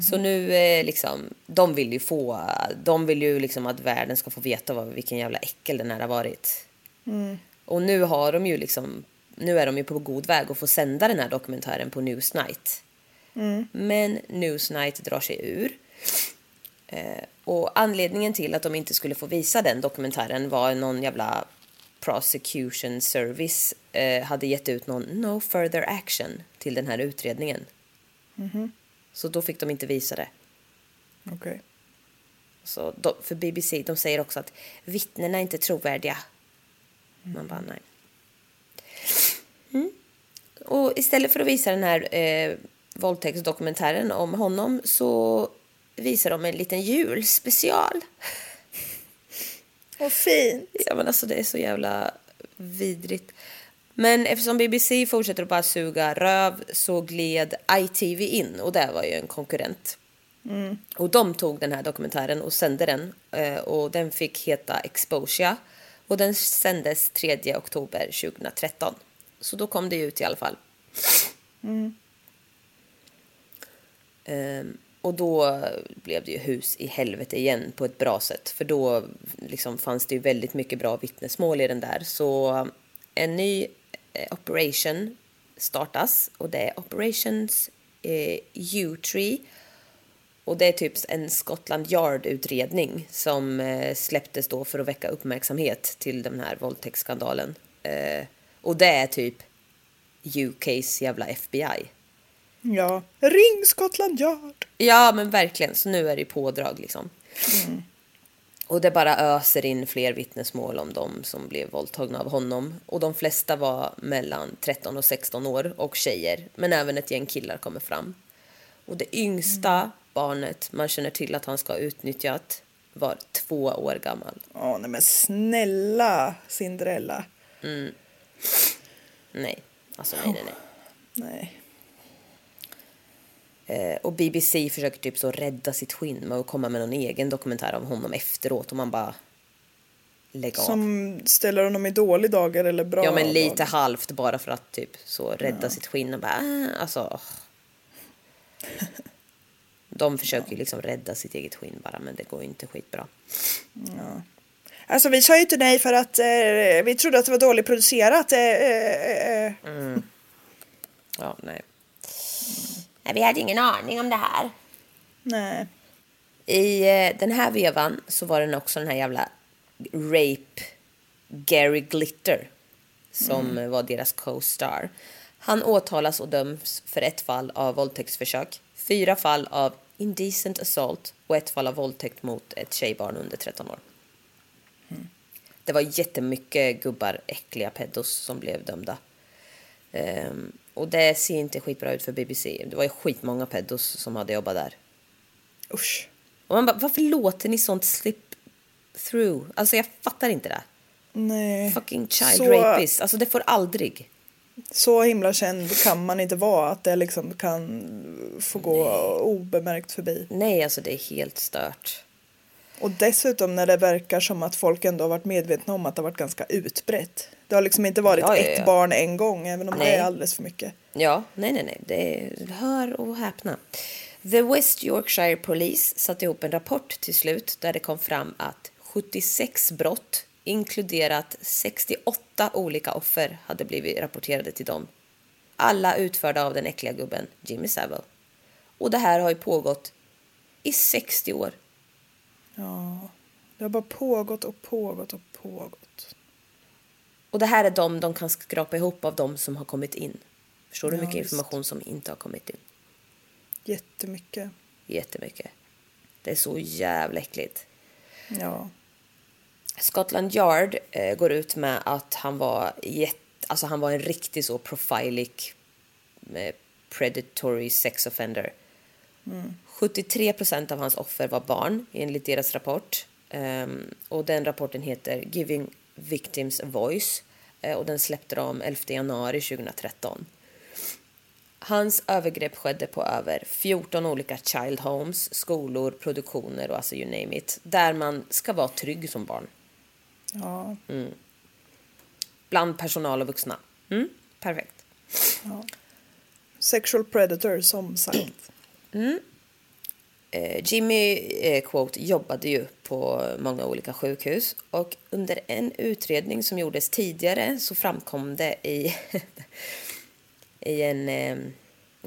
S3: Så nu eh, liksom, de vill ju få, de vill ju liksom att världen ska få veta vad, vilken jävla äckel den här har varit. Och nu har de ju liksom, nu är de ju på god väg att få sända den här dokumentären på Newsnight. Men Newsnight drar sig ur. Eh, och anledningen till att de inte skulle få visa den dokumentären var någon jävla prosecution service eh, hade gett ut någon no further action till den här utredningen. Så då fick de inte visa det.
S4: Okej.
S3: Så de, för BBC, de säger också att vittnena är inte trovärdiga. Man bara nej. Mm. Och istället för att visa den här eh, våldtäktsdokumentären om honom så visar de en liten julspecial.
S4: Vad fint.
S3: Ja men alltså det är så jävla vidrigt. Men eftersom BBC fortsätter att bara suga röv så gled ITV in och det var ju en konkurrent. Och de tog den här dokumentären och sände den eh, och den fick heta Exposure och den sändes 3 oktober 2013. Så då kom det ut i alla fall. Ehm, och då blev det ju hus i helvete igen på ett bra sätt. För då liksom fanns det ju väldigt mycket bra vittnesmål i den där. Så en ny operation startas och det är Operations eh, U-Tree. Och det är typ en Scotland Yard-utredning som eh, släpptes då för att väcka uppmärksamhet till den här våldtäktsskandalen. Eh, och det är typ UKs jävla FBI.
S4: Ja. Ring Scotland Yard.
S3: Ja, men verkligen. Så nu är det pådrag liksom. Och det bara öser in fler vittnesmål om de som blev våldtagna av honom. Och de flesta var mellan 13 och 16 år och tjejer. Men även ett gäng killar kommer fram. Och det yngsta barnet man känner till att han ska ha utnyttjat var två år gammal.
S4: Åh, nej men snälla Cinderella.
S3: Nej, alltså nej, nej, nej.
S4: Nej.
S3: Eh, och BBC försöker typ så rädda sitt skinn med att komma med någon egen dokumentär om honom efteråt och man bara lägg av.
S4: Som ställer honom i dålig dagar eller bra
S3: Ja men lite
S4: dagar.
S3: halvt bara för att typ så rädda sitt skinn och bara äh, alltså. [laughs] De försöker ju liksom rädda sitt eget skinn bara men det går ju inte skitbra.
S4: Alltså vi sa ju inte nej för att eh, vi trodde att det var dåligt producerat. Eh, eh, eh.
S3: Ja, nej. Nej. Vi hade ingen aning om det här.
S4: Nej.
S3: I eh, den här vevan så var det också den här jävla Rape Gary Glitter som eh, var deras co-star. Han åtalas och döms för ett fall av våldtäktsförsök, fyra fall av indecent assault och ett fall av våldtäkt mot ett tjejbarn under 13 år. Det var jättemycket gubbar, äckliga pedos som blev dömda. Ehm, och det ser inte skitbra ut för BBC. Det var ju skitmånga pedos som hade jobbat där.
S4: Usch.
S3: Och man bara, varför låter ni sånt slip through? Alltså jag fattar inte det.
S4: Nej.
S3: Fucking child
S4: Så-
S3: rapist. Alltså det får aldrig.
S4: Så himla känd kan man inte vara att det liksom kan få gå obemärkt förbi.
S3: Nej, alltså det är helt stört.
S4: Och dessutom när det verkar som att folk ändå har varit medvetna om att det har varit ganska utbrett. Det har liksom inte varit
S3: Ja, ja,
S4: ett
S3: ja.
S4: barn en gång även om
S3: Nej.
S4: det är alldeles för mycket.
S3: Ja, nej, nej, nej. Det är, hör och häpna. The West Yorkshire Police satte ihop en rapport till slut där det kom fram att 76 brott, inkluderat 68 olika offer, hade blivit rapporterade till dem. Alla utförda av den äckliga gubben Jimmy Savile. Och det här har ju pågått i 60 år.
S4: Ja, det har bara pågått och pågått och pågått.
S3: Och det här är de de kan skrapa ihop av de som har kommit in. Förstår du hur
S4: Ja,
S3: mycket
S4: visst.
S3: information som inte har kommit in?
S4: Jättemycket.
S3: Jättemycket. Det är så jävla äckligt.
S4: Ja.
S3: Scotland Yard eh, går ut med att han var, jätt, alltså han var en riktig så profilic eh, predatory sex offender. 73 procent av hans offer var barn enligt deras rapport. Ehm, och den rapporten heter Giving Victims Voice eh, och den släppte de 11 januari 2013. Hans övergrepp skedde på över 14 olika child homes, skolor, produktioner och alltså you name it. Där man ska vara trygg som barn.
S4: Ja.
S3: Bland personal och vuxna. Mm, perfekt.
S4: Sexual predator som sagt.
S3: Eh, Jimmy eh, quote, jobbade ju på många olika sjukhus och under en utredning som gjordes tidigare så framkom det i, [laughs] i en eh,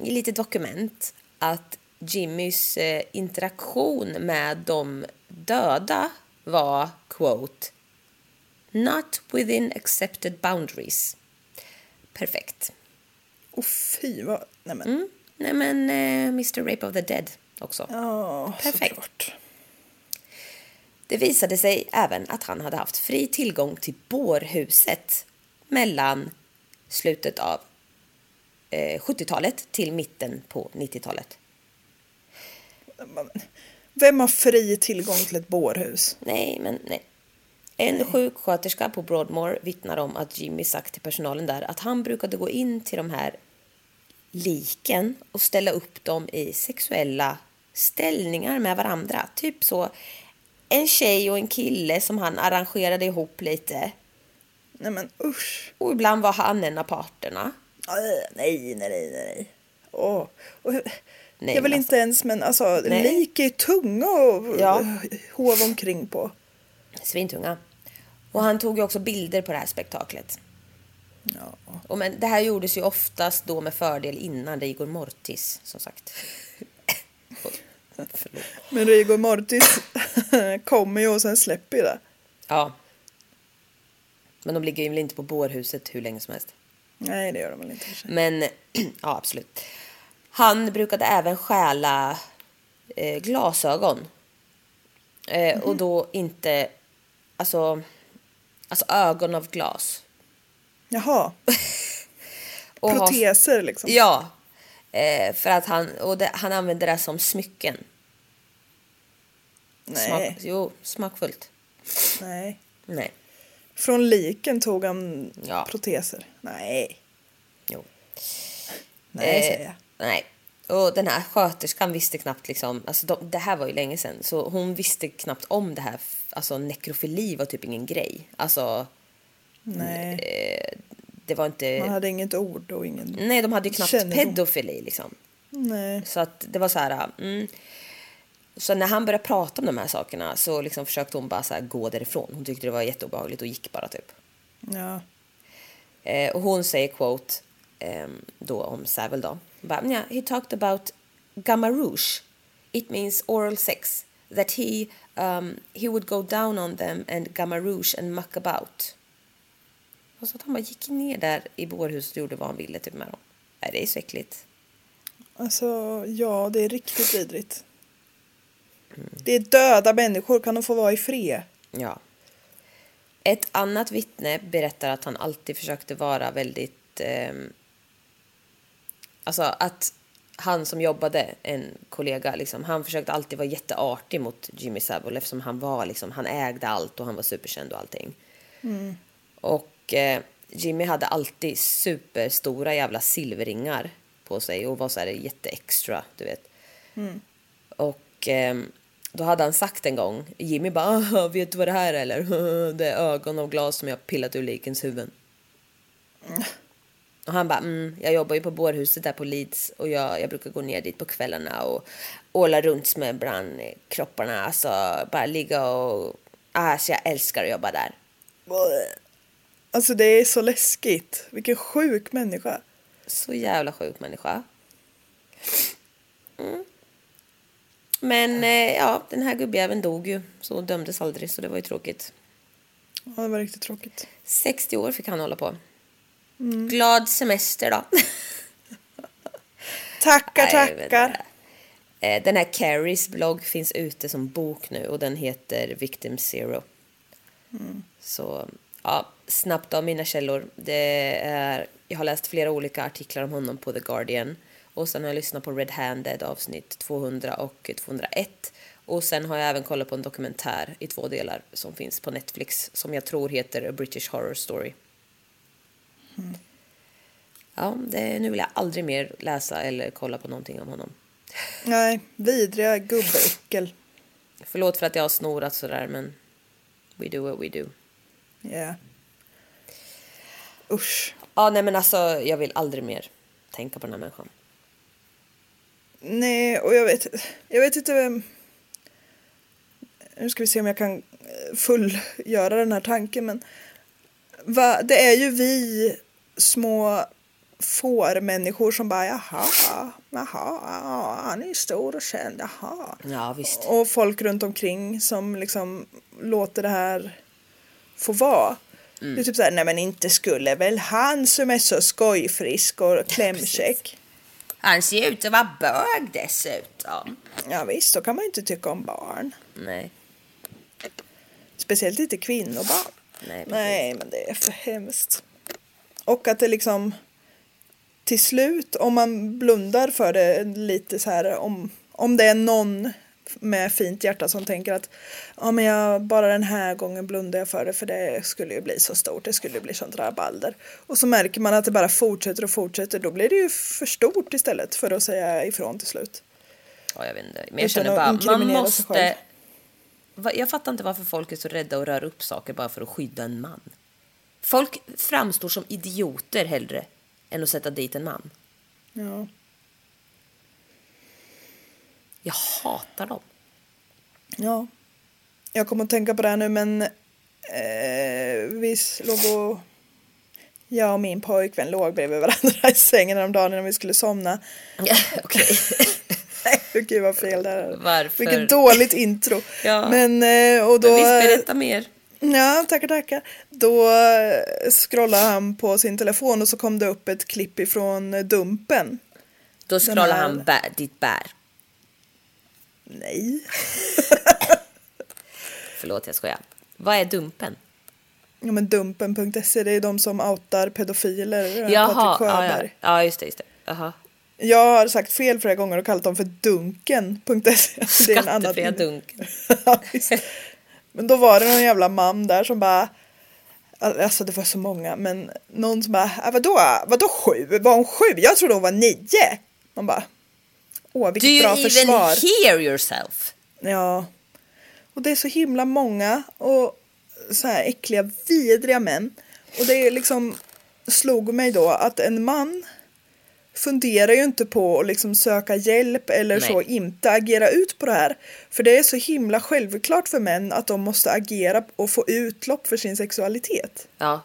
S3: i lite dokument att Jimmys eh, interaktion med de döda var quote not within accepted boundaries. Perfekt.
S4: Och fy vad... Nej men.
S3: Mm. Nej men eh, Mr Rape of the Dead också.
S4: Ja,
S3: Perfekt.
S4: såklart.
S3: Det visade sig även att han hade haft fri tillgång till bårhuset mellan slutet av eh, 70-talet till mitten på 90-talet.
S4: Vem har fri tillgång till ett bårhus?
S3: Nej, men nej. En sjuksköterska på Broadmoor vittnar om att Jimmy sagt till personalen där att han brukade gå in till de här liken och ställa upp dem i sexuella ställningar med varandra. Typ så en tjej och en kille som han arrangerade ihop lite.
S4: Nej men usch.
S3: Och ibland var han en av parterna.
S4: Nej, nej, nej, nej. Åh. Och,
S3: Nej,
S4: jag vill
S3: men
S4: inte ens, men alltså
S3: Nej.
S4: lik är tunga och
S3: Ja.
S4: hov omkring på.
S3: Svintunga. Och han tog ju också bilder på det här spektaklet. Och men det här gjordes ju oftast då med fördel innan Rigor Mortis, som sagt.
S4: Men Rigor Mortis [laughs] kommer ju och sen släpper ju det.
S3: Ja. Men de ligger ju väl inte på bårhuset hur länge som helst.
S4: Nej, det gör de väl inte.
S3: Men [clears throat] ja, absolut. Han brukade även stjäla eh, glasögon. Eh, Och då inte, alltså, alltså ögon av glas.
S4: Jaha, [laughs]
S3: ha-
S4: proteser liksom.
S3: Ja, eh, för att han, och det, han använde det som smycken.
S4: Nej,
S3: Smak, jo, smakfullt.
S4: nej.
S3: Nej,
S4: Från liken tog han
S3: Ja.
S4: proteser. Nej,
S3: jo.
S4: nej
S3: Eh,
S4: säger jag.
S3: Nej. Och den här sköterskan visste knappt liksom, alltså de, det här var ju länge sedan, så hon visste knappt om det här, alltså nekrofili var typ ingen grej. Alltså,
S4: Nej,
S3: eh, det var inte,
S4: man hade inget ord och ingen...
S3: nej de hade ju knappt
S4: kännedom.
S3: pedofili liksom.
S4: Nej.
S3: Så att det var så här, mm. Så när han började prata om de här sakerna så liksom försökte hon bara så gå därifrån. Hon tyckte det var jätteobehagligt och gick bara typ.
S4: Ja.
S3: Eh, och hon säger quote ehm, då om Savile då. Bara, yeah, he talked about gamma rouge. It means oral sex. That he, um, he would go down on them and gamma rouge and muck about. Och så att han bara gick ner där i bårhuset och gjorde vad han ville typ med dem. Nej, det är så äckligt.
S4: Alltså, ja, det är riktigt vidrigt.
S3: Mm.
S4: Det är döda människor, kan de få vara i fred?
S3: Ja. Ett annat vittne berättar att han alltid försökte vara väldigt... ehm, alltså att han som jobbade, en kollega, liksom, han försökte alltid vara jätteartig mot Jimmy Savile eftersom han var liksom, han ägde allt och han var superkänd och allting. Och eh, Jimmy hade alltid superstora jävla silverringar på sig och var så här jätteextra, du vet. Och ehm, då hade han sagt en gång, Jimmy bara, "Ah, vet du vad det här är eller? [laughs] Det är ögon av glas som jag pillat ur likens huvuden. Och han bara, mm, jag jobbar ju på bårhuset där på Leeds och jag, jag brukar gå ner dit på kvällarna och åla runt med bland kropparna, alltså bara ligga och, ah, så jag älskar att jobba där.
S4: Alltså det är så läskigt. Vilken sjuk människa.
S3: Så jävla sjuk människa. Mm. Men eh, ja, den här gubbjäveln dog ju, så dömdes aldrig, så det var ju tråkigt.
S4: Ja, det var riktigt tråkigt.
S3: 60 år fick han hålla på. Glad semester då. [laughs]
S4: Tackar,
S3: Nej,
S4: tackar.
S3: inte. Eh, Den här Carries blogg finns ute som bok nu och den heter Victim Zero. Så ja, snabbt av mina källor. Det är, jag har läst flera olika artiklar om honom på The Guardian. Och sen har jag lyssnat på Red Handed avsnitt 200 och 201. Och sen har jag även kollat på en dokumentär i två delar som finns på Netflix som jag tror heter A British Horror Story. Ja, det, nu vill jag aldrig mer läsa eller kolla på någonting om honom.
S4: Nej, vidriga gubbäckel.
S3: Förlåt för att jag har snorat sådär men we do what we do.
S4: Ja. Usch.
S3: Ja, nej men alltså jag vill aldrig mer tänka på den här människan.
S4: Nej, och jag vet, jag vet inte vem... Nu ska vi se om jag kan eh, fullgöra den här tanken, men va, det är ju vi små fårmänniskor som bara jaha, jaha, ja, han är stor och känd, jaha.
S3: Ja, visst.
S4: Och folk runt omkring som liksom låter det här få vara.
S3: Mm.
S4: Det är typ såhär, nej men inte skulle väl han som är så skojfrisk och klämkäck.
S3: Han ser ut att vara bög dessutom.
S4: Ja visst, då kan man ju inte tycka om barn.
S3: Nej.
S4: Speciellt inte kvinnobarn.
S3: Nej.
S4: Nej, men det är för hemskt. Och att det liksom till slut, om man blundar för det lite så här, om, om det är någon med fint hjärta som tänker att ja, men jag, bara den här gången blundar jag för det för det skulle ju bli så stort, det skulle ju bli sånt rabalder. Och så märker man att det bara fortsätter och fortsätter, då blir det ju för stort istället för att säga ifrån till slut.
S3: Ja, jag vet inte. Men jag
S4: Utan
S3: känner bara, man måste... Jag fattar inte varför folk är så rädda att röra upp saker bara för att skydda en man. Folk framstår som idioter hellre än att sätta dit en man.
S4: Ja.
S3: Jag hatar dem.
S4: Ja. Jag kommer att tänka på det här nu men eh, vi låg och jag och min pojkvän låg bredvid varandra i sängen häromdagen när vi skulle somna.
S3: Okej. [laughs]
S4: Nej, Gud vad fel där.
S3: Varför?
S4: Vilket dåligt intro. [laughs]
S3: Ja.
S4: Men eh, och då...
S3: Men visst, berätta mer.
S4: Ja, tackar, tackar. Då eh, scrollade han på sin telefon och så kom det upp ett klipp ifrån Dumpen.
S3: Då scrollar
S4: här-
S3: han bä- ditt bär.
S4: Nej. [laughs]
S3: Förlåt, jag skojar. Vad är Dumpen?
S4: Ja, men Dumpen.se, det är de som outar pedofiler. eh,
S3: Jaha, ja, ja. Ja, just det. Just det. Jaha.
S4: Jag har sagt fel flera gånger och kallat dem för Dunken.se.
S3: Skattefria dunken. [laughs]
S4: Ja, men då var det någon jävla man där som bara Alltså det var så många men någon som bara "Ah, vadå, vadå sju? Var hon sju? Jag trodde hon var nio. Man bara Åh
S3: Do
S4: vilket
S3: you
S4: bra
S3: even
S4: försvar.
S3: hear yourself?
S4: Ja. Och det är så himla många och så här äckliga, vidriga män. Och det är liksom slog mig då att en man funderar ju inte på att liksom söka hjälp eller
S3: Nej.
S4: så inte agera ut på det här. För det är så himla självklart för män att de måste agera och få utlopp för sin sexualitet.
S3: Ja.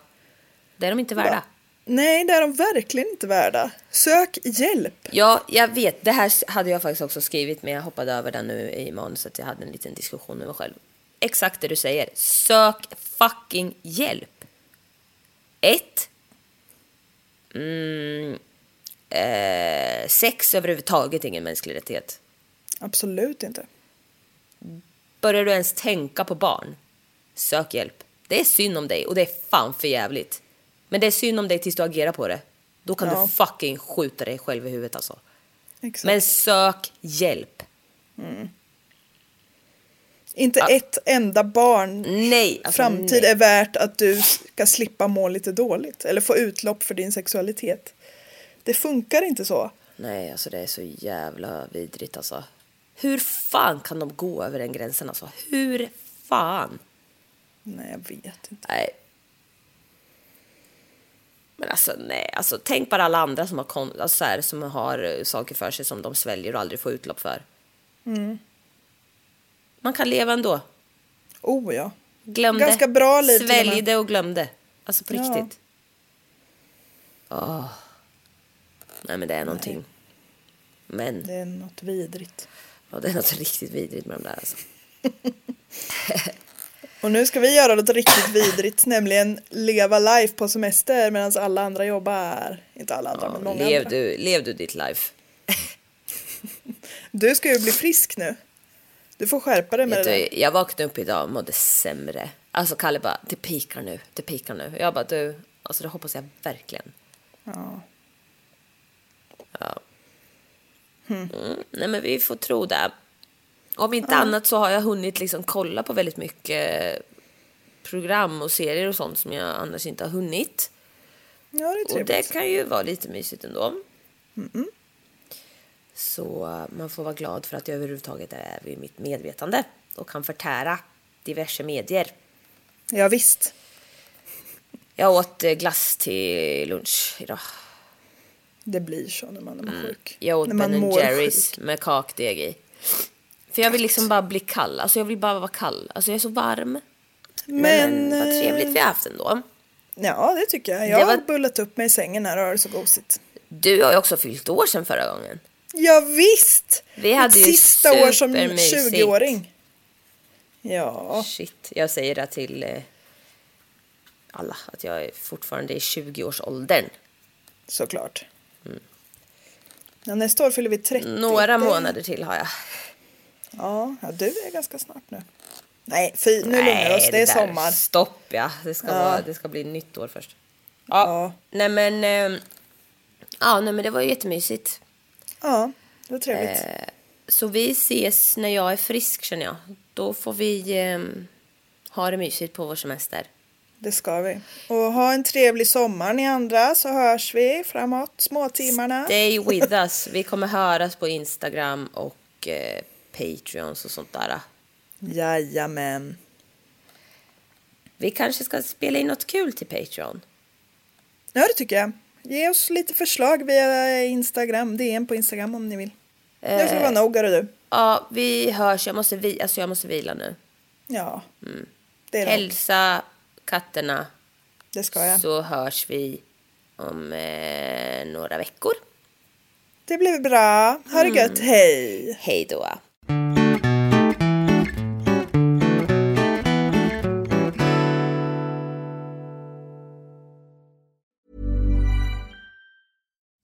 S3: Det är de inte värda.
S4: Nej, det är de verkligen inte värda. Sök hjälp.
S3: Ja, jag vet. Det här hade jag faktiskt också skrivit, men jag hoppade över den nu i manuset. Jag hade en liten diskussion med mig själv. Exakt det du säger. Sök fucking hjälp. Ett. Mm, eh, sex överhuvudtaget ingen mänsklig rättighet.
S4: Absolut inte.
S3: Börjar du ens tänka på barn? Sök hjälp. Det är synd om dig och det är fan för jävligt. Men det är synd om dig tills du agerar på det. Då kan
S4: Ja.
S3: du fucking skjuta dig själv i huvudet alltså.
S4: Exakt.
S3: Men sök hjälp.
S4: Inte ett enda barn
S3: Nej, alltså,
S4: framtid
S3: nej.
S4: är värt att du ska slippa må lite dåligt eller få utlopp för din sexualitet. Det funkar inte så.
S3: Nej, alltså det är så jävla vidrigt alltså. Hur fan kan de gå över den gränsen alltså? Hur fan?
S4: Nej, jag vet inte.
S3: Nej. Men alltså nej, alltså tänk bara alla andra som har, kon- alltså, så här, som har eh, saker för sig som de sväljer och aldrig får utlopp för. Man kan leva ändå.
S4: Oh ja.
S3: Glömde.
S4: Ganska bra liv.
S3: Sväljde och glömde. Alltså på
S4: Ja.
S3: riktigt. Åh. Nej men det är någonting. Men,
S4: Det är något vidrigt.
S3: ja, det är något riktigt vidrigt med de där alltså. [laughs]
S4: Och nu ska vi göra något riktigt vidrigt, [laughs] nämligen leva life på semester medan alla andra jobbar. Inte alla andra, men många
S3: Lev
S4: andra.
S3: du, lev du ditt life.
S4: Du ska ju bli frisk nu. Du får skärpa dig med
S3: Vet
S4: det där.
S3: jag vaknade upp idag och mådde sämre. Alltså Kalle bara, det pikar nu, det pikar nu. Jag bara, du, alltså det hoppas jag verkligen.
S4: Ja.
S3: Ja. Mm, nej men vi får tro det. Om inte annat så har jag hunnit liksom kolla på väldigt mycket program och serier och sånt som jag annars inte har hunnit.
S4: Ja, det är
S3: Och det kan ju vara lite mysigt ändå. Så eh, man får vara glad för att jag överhuvudtaget är vid mitt medvetande och kan förtära diverse medier.
S4: Ja, visst.
S3: Jag åt eh, glass till lunch idag.
S4: Det blir så när man är sjuk.
S3: Jag åt Ben Jerrys
S4: sjuk.
S3: med kakdeg i. För jag vill liksom bara bli kall. Alltså jag vill bara vara kall. Alltså jag är så varm. Men,
S4: Men,
S3: vad trevligt vi har haft ändå.
S4: Ja, det tycker jag. Jag
S3: Det
S4: har
S3: var-
S4: bullat upp mig i sängen här och har det så gosigt.
S3: Du har ju också fyllt år sedan förra gången.
S4: Ja, visst!
S3: Vi hade
S4: Mitt
S3: ju
S4: sista år som
S3: supermysigt.
S4: 20-åring. Ja,
S3: Shit, jag säger det till eh, alla. Att jag är fortfarande i 20-årsåldern.
S4: såklart. Ja, nästa år fyller vi 30.
S3: Några månader till har jag.
S4: Ja, ja, du är ganska snart nu. Nej, fy, nu lugnar vi oss. Det är
S3: där-
S4: sommar.
S3: Stopp ja. Det ska,
S4: Ja.
S3: Vara, det ska bli nytt år först. Ja.
S4: Ja.
S3: Nej men. Eh, ja, nej, men det var ju jättemysigt.
S4: Ja, det var trevligt.
S3: Eh, Så vi ses när jag är frisk känner jag. Då får vi eh, ha det mysigt på vår semester.
S4: Det ska vi. Och ha en trevlig sommar ni andra så hörs vi framåt småtimmarna.
S3: Stay with [laughs] us. Vi kommer höras på Instagram och eh, Patreons och sånt där.
S4: Jajamän.
S3: Vi kanske ska spela in något kul till Patreon.
S4: Ja, det tycker jag. Ge oss lite förslag via Instagram, DM på Instagram om ni vill. Det får vara nog, är du.
S3: Ja, vi hörs. Jag måste, vi, alltså jag måste vila nu.
S4: Ja, nog.
S3: Hälsa katterna
S4: Det ska jag.
S3: så hörs vi om eh, några veckor.
S4: Det blir bra. Ha det gött. Hej!
S3: Hej då.